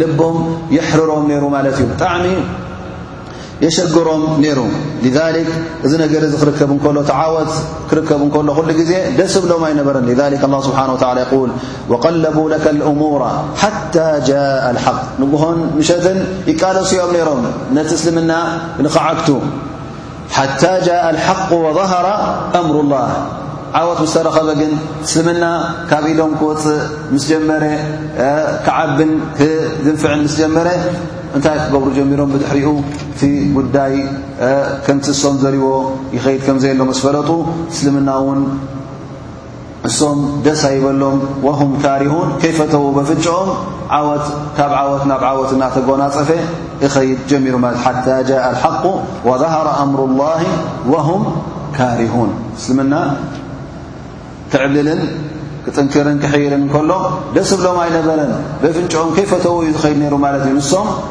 ልቦም የሕርሮም ነይሩ ማለት እዩ ብጣዕሚ የሸግሮም ነይሩ ሊክ እዚ ነገር እዚ ክርከብ ከሎ ተዓወት ክርከብ ከሎ ኩሉ ግዜ ደስ ብሎም ኣይነበረን ሊክ ላ ስብሓን ወላ ይል ወቀለቡ ለከ ልእሙራ ሓታ ጃء ልሓቅ ንግሆን ምሸትን ይቃለሱ እዮም ነይሮም ነቲ እስልምና ንክዓግቱ ሓታ ጃء ልሓق ወظሃራ ኣምሩ ላህ ዓወት ምስ ተረኸበ ግን እስልምና ካብ ኢዶም ክወፅእ ምስ ጀመረ ክዓብን ክግንፍዕን ምስ ጀመረ እንታይ ክገብሩ ጀሚሮም ብድሕሪኡ እቲ ጉዳይ ከምቲ እሶም ዘሪዎ ይኸይድ ከም ዘየሎ ምስ ፈለጡ እስልምና እውን እሶም ደስ ኣይበሎም ወሁም ካሪሁን ከይፈተዉ በፍጭኦም ዓወት ካብ ዓወት ናብ ዓወት እናተጎናጸፈ እኸይድ ጀሚሩ ማለት ሓታ ጃ ኣልሓቁ ወዛሃረ ኣምሩ ላሂ ወሁም ካሪሁን እስልምና ክዕብልልን ክጥንክርን ክሕይርን ከሎ ደስ ብሎም ኣይነበረን በፍንጭኦም ከይፈተዉ እዩ ዝኸይድ ነይሩ ማለት እዩ ንሶም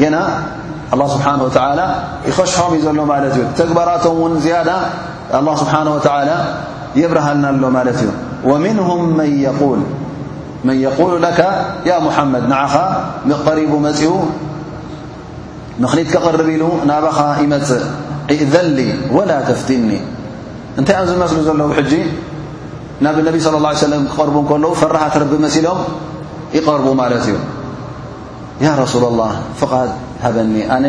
ጌና ኣላ ስብሓን ወተላ ይኸሽሖም እዩ ዘሎ ማለት እዩ ተግባራቶም እውን ዝያዳ ኣላ ስብሓን ወተላ የብርሃልና ኣሎ ማለት እዩ ወምንሁም መን የል መን የቁሉ ለካ ያ ሙሓመድ ንዓኻ ቀሪቡ መፅኡ ምኽኒት ከቕርብ ኢሉ ናባኻ ይመፅእ እእዘሊ ወላ ተፍትኒ እንታይ እዮም ዝመስሉ ዘለዉ ሕጂ ናብ ነቢ ስለ ላ ሰለም ክቐርቡ ከለዉ ፈራሃት ረቢ መሲሎም ይቐርቡ ማለት እዩ ያ ረሱላ ላህ ፍቓድ ሃበኒ ኣነ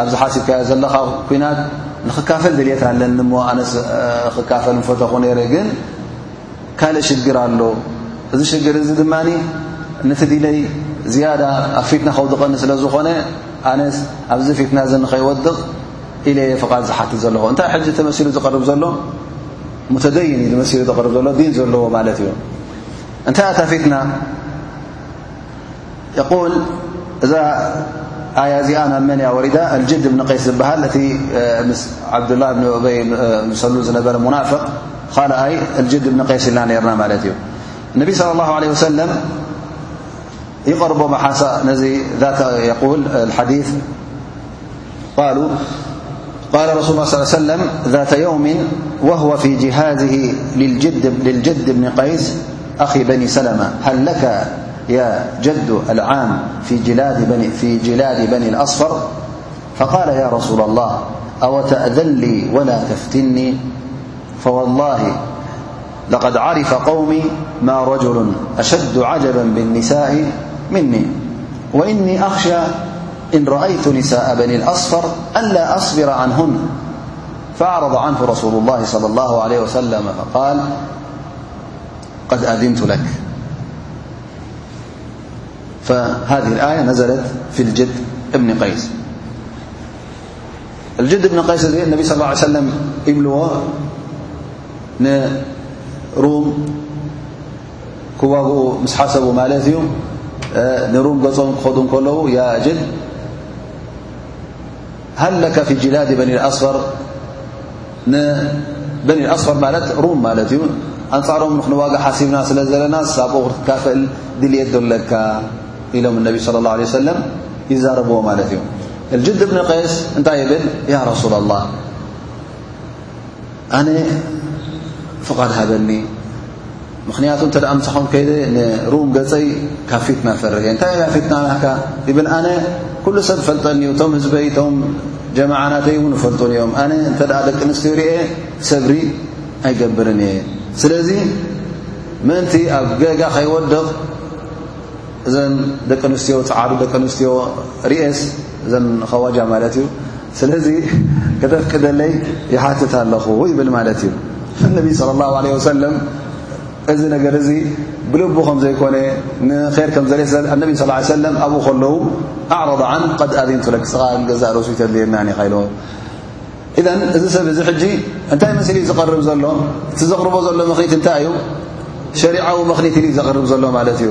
ኣብዚ ሓሲብካዮ ዘለኻ ኩናት ንክካፈል ድልት ኣለኒ እሞ ኣነ ክካፈል ንፈተኹ ነይረ ግን ካልእ ሽግር ኣሎ እዚ ሽግር እዚ ድማ ነቲ ድለይ ዝያዳ ኣብ ፊትና ከውድቐኒ ስለ ዝኾነ ኣነ ኣብዚ ፊትና እዚ ንኸይወድቕ ኢለየ ፍቓድ ዝሓትት ዘለኹ እንታይ ሕጂ ተመሲሉ ዝቕርብ ዘሎ ሙተደይን እዩ ዝመሲሉ ዝቕርብ ዘሎ ዲን ዘለዎ ማለት እዩ እንታይ ኣታ ፊትና يقول ذ يا ي نا من وردة الجد بن غيس بهل ت عبدالله بن بي مسلل نبر منافق الي الجد بن قيس إل را ملت ي النبي صلى الله عليه وسلم يقرب م ي ذا يقول الحديث قالو قال رسول الله صل ليه سلم ذات يوم وهو في جهازه للجد بن قيس أخ بني سلمة هل لك يا جد العام في جلاد بني الأصفر فقال يا رسول الله أوتأذ لي ولا تفتني فوالله لقد عرف قومي ما رجل أشد عجبا بالنساء مني وإني أخشى إن رأيت نساء بني الأصفر ألا أصبر عنهن فأعرض عنه رسول الله صلى الله عليه وسلم فقال قد أذنت لك فهذه الآية نزلت في الجد بن قيس الجد بن يس النبي صلى الله عليه سلم بل نروم ክዋግኡ ምስ ሓሰቡ ማለት እዩ ንሩም ገጾም ክኸዱ ከለዉ ያጅል ሃለካ ፊ ጅላዲ በኒ ኣስፈር ንበኒ ኣስፈር ማለት ሩም ማለት እዩ ኣንጻሮም ንክንዋጋ ሓሲብና ስለ ዘለና ሳብ ክትካፈል ድልት ዘለካ ኢሎም ነቢ صለ ላه ለ ሰለም ይዛረብዎ ማለት እዩ ልጅድ እብኒ ቀስ እንታይ ይብል ያ ረሱላ ላህ ኣነ ፍቓድ ሃበኒ ምኽንያቱ እንተ ምሳኹም ከይደ ንሩም ገጸይ ካብ ፊትና ፈርህ እየ እንታይ ፊትና ናካ ይብል ኣነ ኩሉ ሰብ ፈልጠኒ እዩ እቶም ህዝበይ እቶም ጀማዓናተይ እውን ይፈልጡን እዮም ኣነ እንተ ደቂ ኣንስትዮ ርየ ሰብሪ ኣይገብርን እየ ስለዚ ምእንቲ ኣብ ገጋ ከይወድቕ እዘን ደቂ ኣንስትዮ ጸዓዱ ደቂ ኣንስትዮ ርኤስ እዘን ኸዋጃ ማለት እዩ ስለዚ ከተፍቅደለይ ይሓትት ኣለኹ ይብል ማለት እዩ ነቢ صለ ላه ለ ወሰለም እዚ ነገር እዚ ብልቡ ከም ዘይኮነ ንር ከም ዘለ ኣነቢ ስ ሰለም ኣብኡ ከለዉ ኣዕረض ዓን ድ ኣዚንቱ ለክስኻ ገዛእ ርእሱ ይተድልየና ኻ ኢልዎ ኢዘ እዚ ሰብ እዚ ሕጂ እንታይ መሲሊ እዩ ዝቐርብ ዘሎ እቲ ዘቕርቦ ዘሎ ምኽኒት እንታይ እዩ ሸሪዓዊ ምኽኒት ዩ ዘቕርብ ዘሎ ማለት እዩ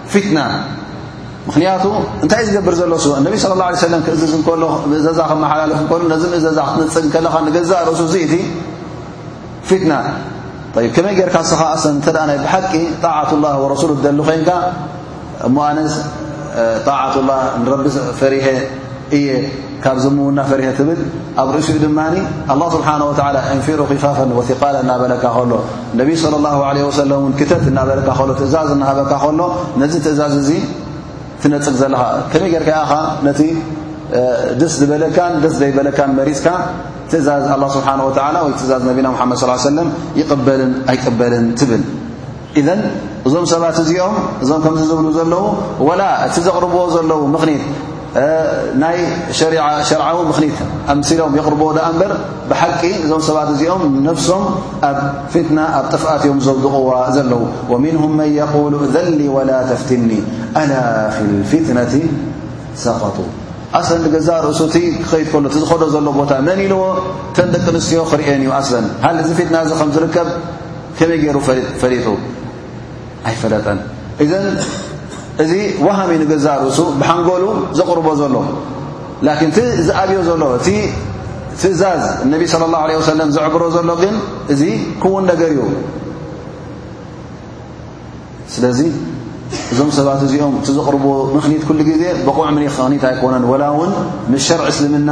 ፊትና ምክንያቱ እንታይ ዝገብር ዘሎ ስ ነቢ صለ ه ሰለ ክእዝዝ እከሎ ምእዘዛ ክመሓላለፍ እከሉ ነዚ ምእዘዛ ክትንፅግ ከለኻ ንገዛ ርእሱ ዙ እቲ ፊትና ከመይ ጌርካ ስኻ ኣሰ እተ ናይ ብሓቂ ጣዓት ላ ወረሱሉ ደሊ ኮንካ እሞ ኣነስ ጣዓት ላ ንረቢ ፈሪሀ እየ ካብ ዝምውና ፈሪሀ ትብል ኣብ ርእሲኡ ድማ ኣላ ስብሓን ወላ እንፊሩ ክፋፈን ወቃል እናበለካ ከሎ ነቢ صለ ላሁ ለ ወሰለም እውን ክተት እናበለካ ከሎ ትእዛዝ እናሃበካ ከሎ ነዚ ትእዛዝ እዙ ትነፅግ ዘለኻ ከመይ ጌርካ ኢኻ ነቲ ደስ ዝበለካን ደስ ዘይበለካን መሪፅካ ትእዛዝ ኣላ ስብሓን ወተላ ወይ ትእዛዝ ነቢና ሓመድ ስ ሰለም ይቕበልን ኣይቅበልን ትብል እዘን እዞም ሰባት እዚኦም እዞም ከምዚ ዝብሉ ዘለዉ ወላ እቲ ዘቕርብዎ ዘለዉ ምኽኒት ናይ ሸርዓዊ ምኽኒት ኣምሲሎም የቕርብዎ ደኣ እምበር ብሓቂ እዞም ሰባት እዚኦም ነፍሶም ኣብ ፊትና ኣብ ጥፍኣት እዮም ዘውድቕዋ ዘለዉ ወምንሁም መን የቁሉ እዘሊ ወላ ተፍትኒ ኣላ ፊ ልፊትነቲ ሰቐጡ ኣሰን ንገዛ ርእሱ እቲ ክኸይድ ከሎ እቲ ዝኸዶ ዘሎ ቦታ መን ኢልዎ ተን ደቂ ኣንስትዮ ክርእአን እዩ ኣሰን ሃሊ እዚ ፊትና እዚ ከም ዝርከብ ከመይ ገይሩ ፈሊጡ ኣይፈለጠን እዘን እዚ ወሃሚ ንገዛእ ርእሱ ብሓንጎሉ ዘቕርቦ ዘሎ ላኪን እቲ ዝኣብዮ ዘሎ እቲ ትእዛዝ እነቢ ስለ ላሁ ለ ወሰለም ዘዕብሮ ዘሎ ግን እዚ ክውን ነገር እዩ ስለዚ እዞም ሰባት እዚኦም እቲ ዘቕርቡ ምኽኒት ኩሉ ግዜ ብቑዕ ምኒክኒት ኣይኮነን ወላ እውን ምስ ሸርዒ እስልምና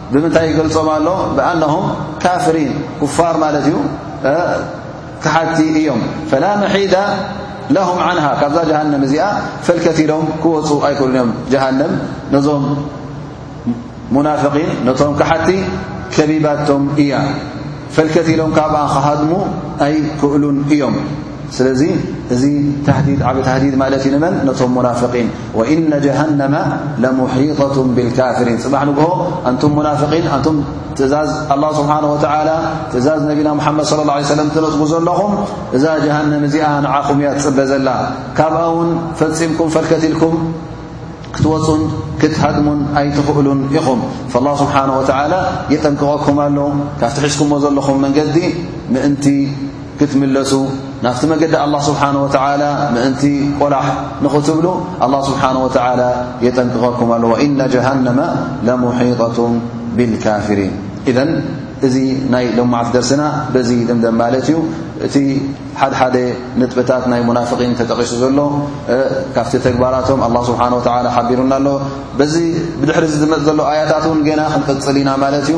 ብምንታይ ይገልጾም ኣሎ ብኣነሁም ካፍሪን ኩፋር ማለት እዩ ክሓቲ እዮም ፈላ መሒዳ ላሁም ዓንሃ ካብዛ ጀሃንም እዚኣ ፈልከት ኢሎም ክወፁ ኣይክእሉን እዮም ጀሃንም ነዞም ሙናፍቒን ነቶም ክሓቲ ከቢባቶም እያ ፈልከት ኢሎም ካብኣ ክሃድሙ ኣይክእሉን እዮም ስለዚ እዚ ታህዲድ ዓብ ታህዲድ ማለት እዩ ንመን ነቶም ሙናፍቒን ወእነ ጀሃነማ ለሙሒጠቱ ብልካፍሪን ፅባሕ ንግሆ ኣንቱም ሙናፍቒን ኣንቱም ትእዛዝ ኣላ ስብሓን ወተላ ትእዛዝ ነቢና ሙሓመድ ለ ላ ሰለም ትነፅጉ ዘለኹም እዛ ጀሃንም እዚኣ ንዓኹም እያ ትፅበ ዘላ ካብኣ ውን ፈፂምኩም ፈልከት ኢልኩም ክትወፁን ክትሃድሙን ኣይትኽእሉን ኢኹም ላ ስብሓን ወተላ የጠንቅቐኩም ኣሎ ካብቲ ሒዝኩምዎ ዘለኹም መንገዲ ምእንቲ ክትምለሱ ናፍቲ መገዲ ኣላህ ስብሓን ወተዓላ ምእንቲ ቆላሕ ንኽትብሉ ኣላ ስብሓን ወተዓላ የጠንቅቐኩም ኣሎ ወኢነ ጀሃነመ ለሙሒጠቱ ብልካፍሪን እዘን እዚ ናይ ሎማዕት ደርስና በዚ ድምደም ማለት እዩ እቲ ሓድሓደ ንጥብታት ናይ ሙናፍቒን ተጠቒሱ ዘሎ ካብቲ ተግባራቶም ኣላ ስብሓን ወተዓላ ሓቢሩና ኣሎ በዚ ብድሕሪ ዝመፅ ዘሎ ኣያታት እውን ገና ክንቅፅል ኢና ማለት እዩ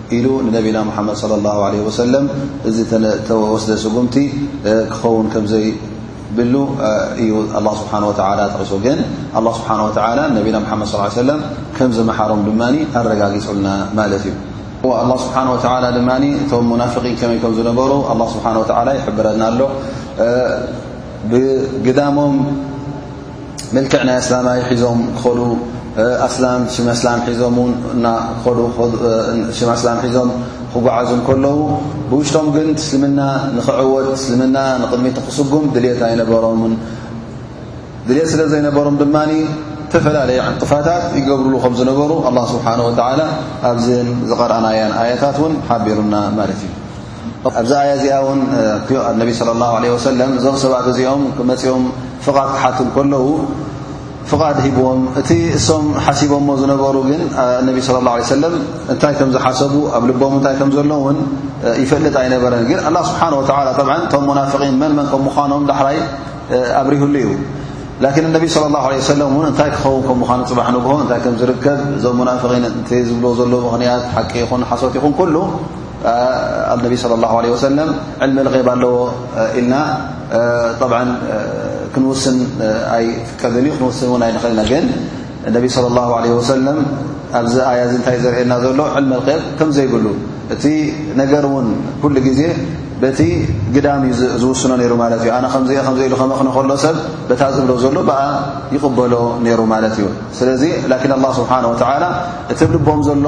ኢሉ ንነቢና ሙሓመድ ሰለላሁ ዓለይሂ ወሰለም እዚ ዝተወስደ ስጉምቲ ክኸውን ከምዘይ ብሉ እዩ ኣላ ስብሓን ወተላ ጠቂሱ ግን ኣላ ስብሓን ወተላ ነቢና ሓመድ ስ ሰለም ከም ዝመሓሮም ድማ ኣረጋጊፁልና ማለት እዩ ኣላ ስብሓን ወተላ ድማ እቶም ሙናፍቒን ከመይ ከም ዝነበሩ ኣላ ስብሓን ወተላ ይሕብረና ኣሎ ብግዳሞም መልክዕ ናይ ኣስላማይ ሒዞም ክኸዱ ኣስላም ሽም ኣስላም ሒዞም ውን እና ክኸዱ ሽም ኣስላም ሒዞም ክጓዓዙ ከለዉ ብውሽጦም ግን እስልምና ንኽዕወት እስልምና ንቕድሚቲ ክስጉም ድልት ኣይነበሮምን ድልት ስለ ዘይነበሮም ድማ ተፈላለየ ዕንቅፋታት ይገብርሉ ከም ዝነበሩ ኣላ ስብሓን ወተዓላ ኣብዘን ዝቐርኣናያን ኣያታት እውን ሓቢሩና ማለት እዩ ኣብዛ ኣያ እዚኣ ውን ነቢ صለ ላه ለ ወሰለም እዞም ሰባት እዚኦም መፂኦም ፍቓድ ክሓቱ ከለዉ ፍቓድ ሂብዎም እቲ እሶም ሓሲቦሞ ዝነበሩ ግን ነቢ ስለ ላه ለ ሰለም እንታይ ከም ዝሓሰቡ ኣብ ልቦም እንታይ ከም ዘሎ እውን ይፈልጥ ኣይነበረን ግን ኣላ ስብሓን ወተላ ብ እቶም ሙናፍቒን መን መን ከም ምዃኖም ዳሕራይ ኣብሪህሉ እዩ ላኪን እነቢ ስለ ላሁ ለ ሰለም እውን እንታይ ክኸውን ከም ምዃኑ ፅባሕ ንግሆ እንታይ ከም ዝርከብ እዞም ሙናፍቒን እተ ዝብልዎ ዘሎ ምኽንያት ሓቂ ይኹን ሓሶት ይኹን ኩሉ ኣነቢ صለ ላه ለ ወሰለም ዕልሚ ልغብ ኣለዎ ኢልና ብዓ ክንውስን ኣይፍቀድን እዩ ክንውስን እውን ኣይንኽእል ኢና ግን እነቢ صለ ላه ለ ወሰለም ኣብዚ ኣያ እዚ እንታይ ዘርእየና ዘሎ ዕልሚ ልብ ከም ዘይብሉ እቲ ነገር እውን ኩሉ ግዜ በቲ ግዳም እዩ ዝውስኖ ነይሩ ማለት እዩ ኣነ ከምዘ ከምዘ ኢሉ ከመኽነ ከሎ ሰብ በታ ዝብሎ ዘሎ ብኣ ይቕበሎ ነይሩ ማለት እዩ ስለዚ ላኪን ኣላ ስብሓን ወተዓላ እቲ ልቦም ዘሎ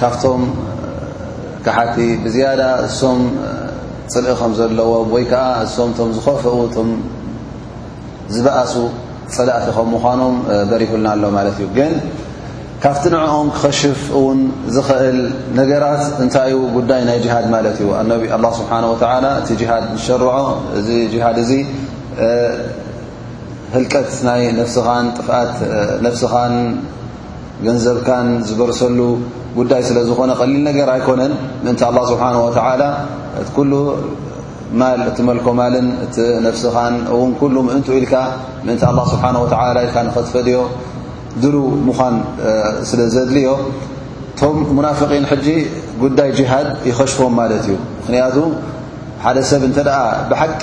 ካብቶም ካሓቲ ብዝያዳ እሶም ፅልኢ ከም ዘለዎም ወይ ከዓ እሶም ቶም ዝኸፈኡ ቶም ዝበኣሱ ፀላእቲ ከም ምዃኖም በሪሁልና ኣሎ ማለት እዩ ግን ካብቲ ንዕኦም ክኸሽፍ እውን ዝኽእል ነገራት እንታይ ዩ ጉዳይ ናይ ጅሃድ ማለት እዩ ኣላ ስብሓን ወተላ እቲ ጅሃድ ዝሸርዖ እዚ ጅሃድ እዚ ህልቀት ናይ ነፍስኻን ጥፍኣት ነፍስኻን ገንዘብካን ዝበርሰሉ ጉዳይ ስለ ዝኾነ ቀሊል ነገር ኣይኮነን ምእንቲ ኣላ ስብሓን ወተዓላ እቲ ኩሉ ማል እቲ መልኮ ማልን እቲ ነፍስኻን እውን ኩሉ ምእንቱ ኢልካ ምእንቲ ኣላ ስብሓን ወተዓላ ኢልካ ንኸትፈድዮ ድሉ ምዃን ስለ ዘድልዮ እቶም ሙናፍቒን ሕጂ ጉዳይ ጅሃድ ይኸሽፎም ማለት እዩ ምኽንያቱ ሓደ ሰብ እንተ ደኣ ብሓቂ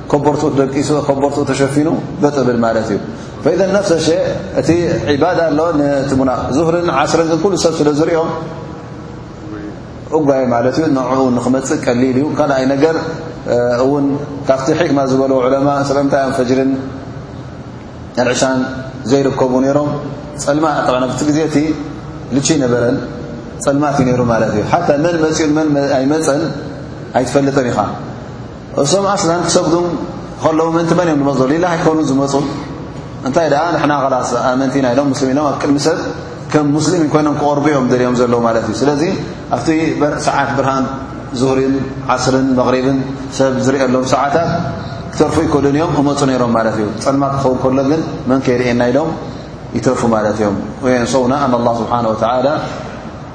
ከበርትኡ ደቂሱ ከበርትኡ ተሸፊኑ በጥ ብል ማለት እዩ ፈኢዘ ነፍሰ ሸ እቲ ዒባዳ ኣሎ ነቲ ሙና ዙህርን ዓስርን ግን ኩሉ ሰብ ስለ ዝርዮ እጓይ ማለት እዩ ንኡ ንክመፅእ ቀሊል እዩ ካልኣይ ነገር እውን ካብቲ ሕክማ ዝበለዎ ዑለማ ስለምንታይ እዮም ፈጅርን ኣልዕሻን ዘይርከቡ ነይሮም ፀልማ ጠዕ ነቲ ግዜ እቲ ልቺ ነበረን ፀልማት እዩ ነይሩ ማለት እዩ ሓታ መን መፅኡን መን ኣይመፀን ኣይትፈልጥን ኢኻ እሶም ኣስላን ክሰግዱ ከለዉ ምእንቲ መን እዮም ዝመፁ ሊላ ኣይኮኑ ዝመፁ እንታይ ደኣ ንሕና ኸላስ ኣመንቲ ኢና ኢሎም ሙስሊም ኢሎም ኣብ ቅድሚ ሰብ ከም ሙስሊም ኮይኖም ክቐርቡ እዮም ደልዮም ዘለዉ ማለት እዩ ስለዚ ኣብቲ ሰዓት ብርሃን ዙህሪን ዓስርን መቕሪብን ሰብ ዝርእሎም ሰዓታት ክተርፉ ይክእሉን እዮም እመፁ ነይሮም ማለት እዩ ፀልማት ክኸውን ከሎ ግን መን ከይርእየና ኢሎም ይተርፉ ማለት እዮም ወየንሰውና ኣን ኣላ ስብሓን ወተላ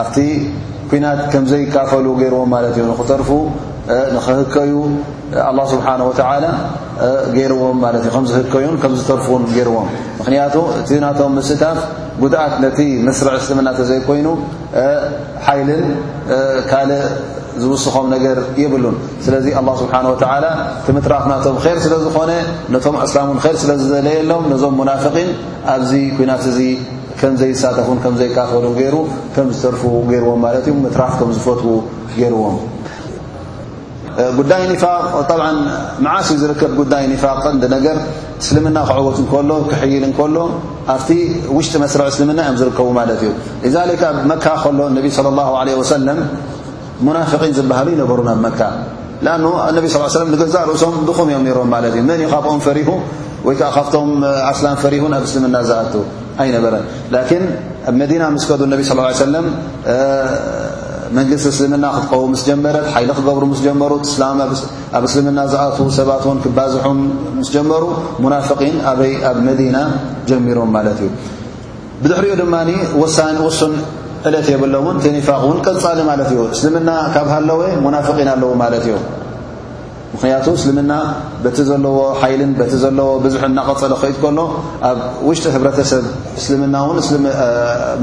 ኣብቲ ኩናት ከም ዘይካፈሉ ገይርዎም ማለት እዩ ንክተርፉ ንክህከዩ ኣላ ስብሓን ወተላ ገይርዎም ማለት እዩ ከምዝህከዩን ከም ዝተርፉን ገይርዎም ምክንያቱ እቲ ናቶም ምስታፍ ጉድኣት ነቲ መስርዕ እስልምና እተዘይኮይኑ ሓይልን ካልእ ዝውስኾም ነገር የብሉን ስለዚ ኣላ ስብሓን ወተላ ትምትራፍ ናቶም ር ስለ ዝኾነ ነቶም ኣስላሙን ር ስለ ዝዘለየሎም ነዞም ሙናፍቒን ኣብዚ ኩናት እዚ ከም ዘይሳተፉን ከም ዘይካፈሉን ገይሩ ከም ዝተርፉ ገይርዎም ማለት እዩ ምትራፍ ከም ዝፈትዉ ገይርዎም ጉዳይ ኒፋቅ ጣብ መዓስ እዩ ዝርከብ ጉዳይ ኒፋቅ ቀንዲ ነገር እስልምና ክዕወት እንከሎ ክሕይል እንከሎ ኣብቲ ውሽጢ መስርዕ እስልምና እዮም ዝርከቡ ማለት እዩ ብ መካ ከሎ ነቢ ለ ላ ለ ወሰለም ሙናፍቒን ዝበሃሉ ይነበሩ ናብ መካ ላኣኑ ኣነቢ ስ ሰለም ንገዛእ ርእሶም ድኹም እዮም ነሮም ማለት እዩ መን እዩ ካብኦም ፈሪሁ ወይ ከዓ ካብቶም ኣስላም ፈሪሁ ናብ እስልምና ዝኣቱ ኣይነበረን ላኪን ኣብ መዲና ምስ ከዱ ነቢ ስ ሰለም መንግስቲ እስልምና ክትቀው ምስ ጀመረት ሓይሊ ክገብሩ ምስ ጀመሩ እስላም ኣብ እስልምና ዝኣት ሰባት ውን ክባዝሑም ምስ ጀመሩ ሙናፍቒን ኣበይ ኣብ መዲና ጀሚሮም ማለት እዩ ብድሕሪኡ ድማ ወሳኒ ውሱን ዕለት የብሎምን ቴኒፋቅ እውን ቀፃሊ ማለት እዩ እስልምና ካብ ሃለወ ሙናፍቒን ኣለዉ ማለት እዩ ምክንያቱ እስልምና በቲ ዘለዎ ሓይልን በቲ ዘለዎ ብዙሕ እናቐፀለ ክኸይድ ከሎ ኣብ ውሽጢ ህብረተሰብ እስልምና እውን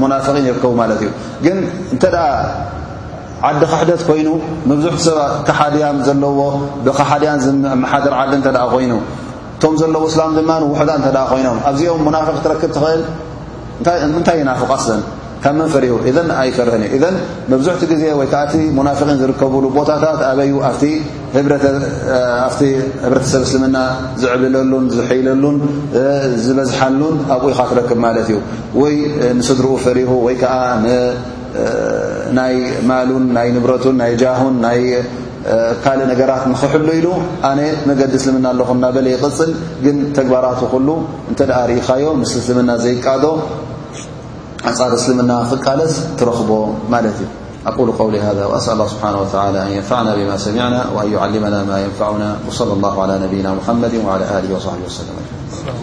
ሙናፍቒን ይርከቡ ማለት እዩ ግን እንተ ደኣ ዓዲ ክሕደት ኮይኑ መብዙሕቲ ሰብ ካሓድያን ዘለዎ ብካሓድያን ዝመሓደር ዓዲ እንተ ኮይኑ እቶም ዘለዉ እስላም ድማ ውሑዳት እንተ ደኣ ኮይኖም ኣብዚኦም ሙናፍቕ ትረክብ ትኽእል ምንታይ ይናፍቕ ኣስለን ካብ መን ፈሪሁ እዘን ኣይፈርህን እዩ እዘን መብዙሕቲ ግዜ ወይ ከዓ እቲ ሙናፍቒን ዝርከብሉ ቦታታት ኣበዩ ኣብቲ ህብረተሰብ እስልምና ዝዕብለሉን ዝሕይለሉን ዝበዝሓሉን ኣብኡ ኢኻ ትረክብ ማለት እዩ ወይ ንስድርኡ ፈሪሁ ወይ ከዓ ናይ ማሉን ናይ ንብረቱን ናይ ጃሁን ናይ ካልእ ነገራት ንኽሕሉ ኢሉ ኣነ መገዲ እስልምና ኣለኹ እናበለ ይቕፅል ግን ተግባራቱ ኩሉ እንተ ደኣ ርኢኻዮ ምስ እስልምና ዘይቃዶ ኣንጻር እስልምና ክቃለስ ትረኽቦ ማለት እዩ ኣቁሉ ቀውሊ ሃذ ኣስኣ ላ ስብሓን ወተላ ኣን የንፋዕና ብማ ሰሚዕና ወኣን ዩዓልመና ማ የንፋዑና ወصለ ላሁ ዓላ ነብይና ሙሓመድ ወዓላ ኣሊ ወሳሕቢ ወሰለም ኣጅማዒን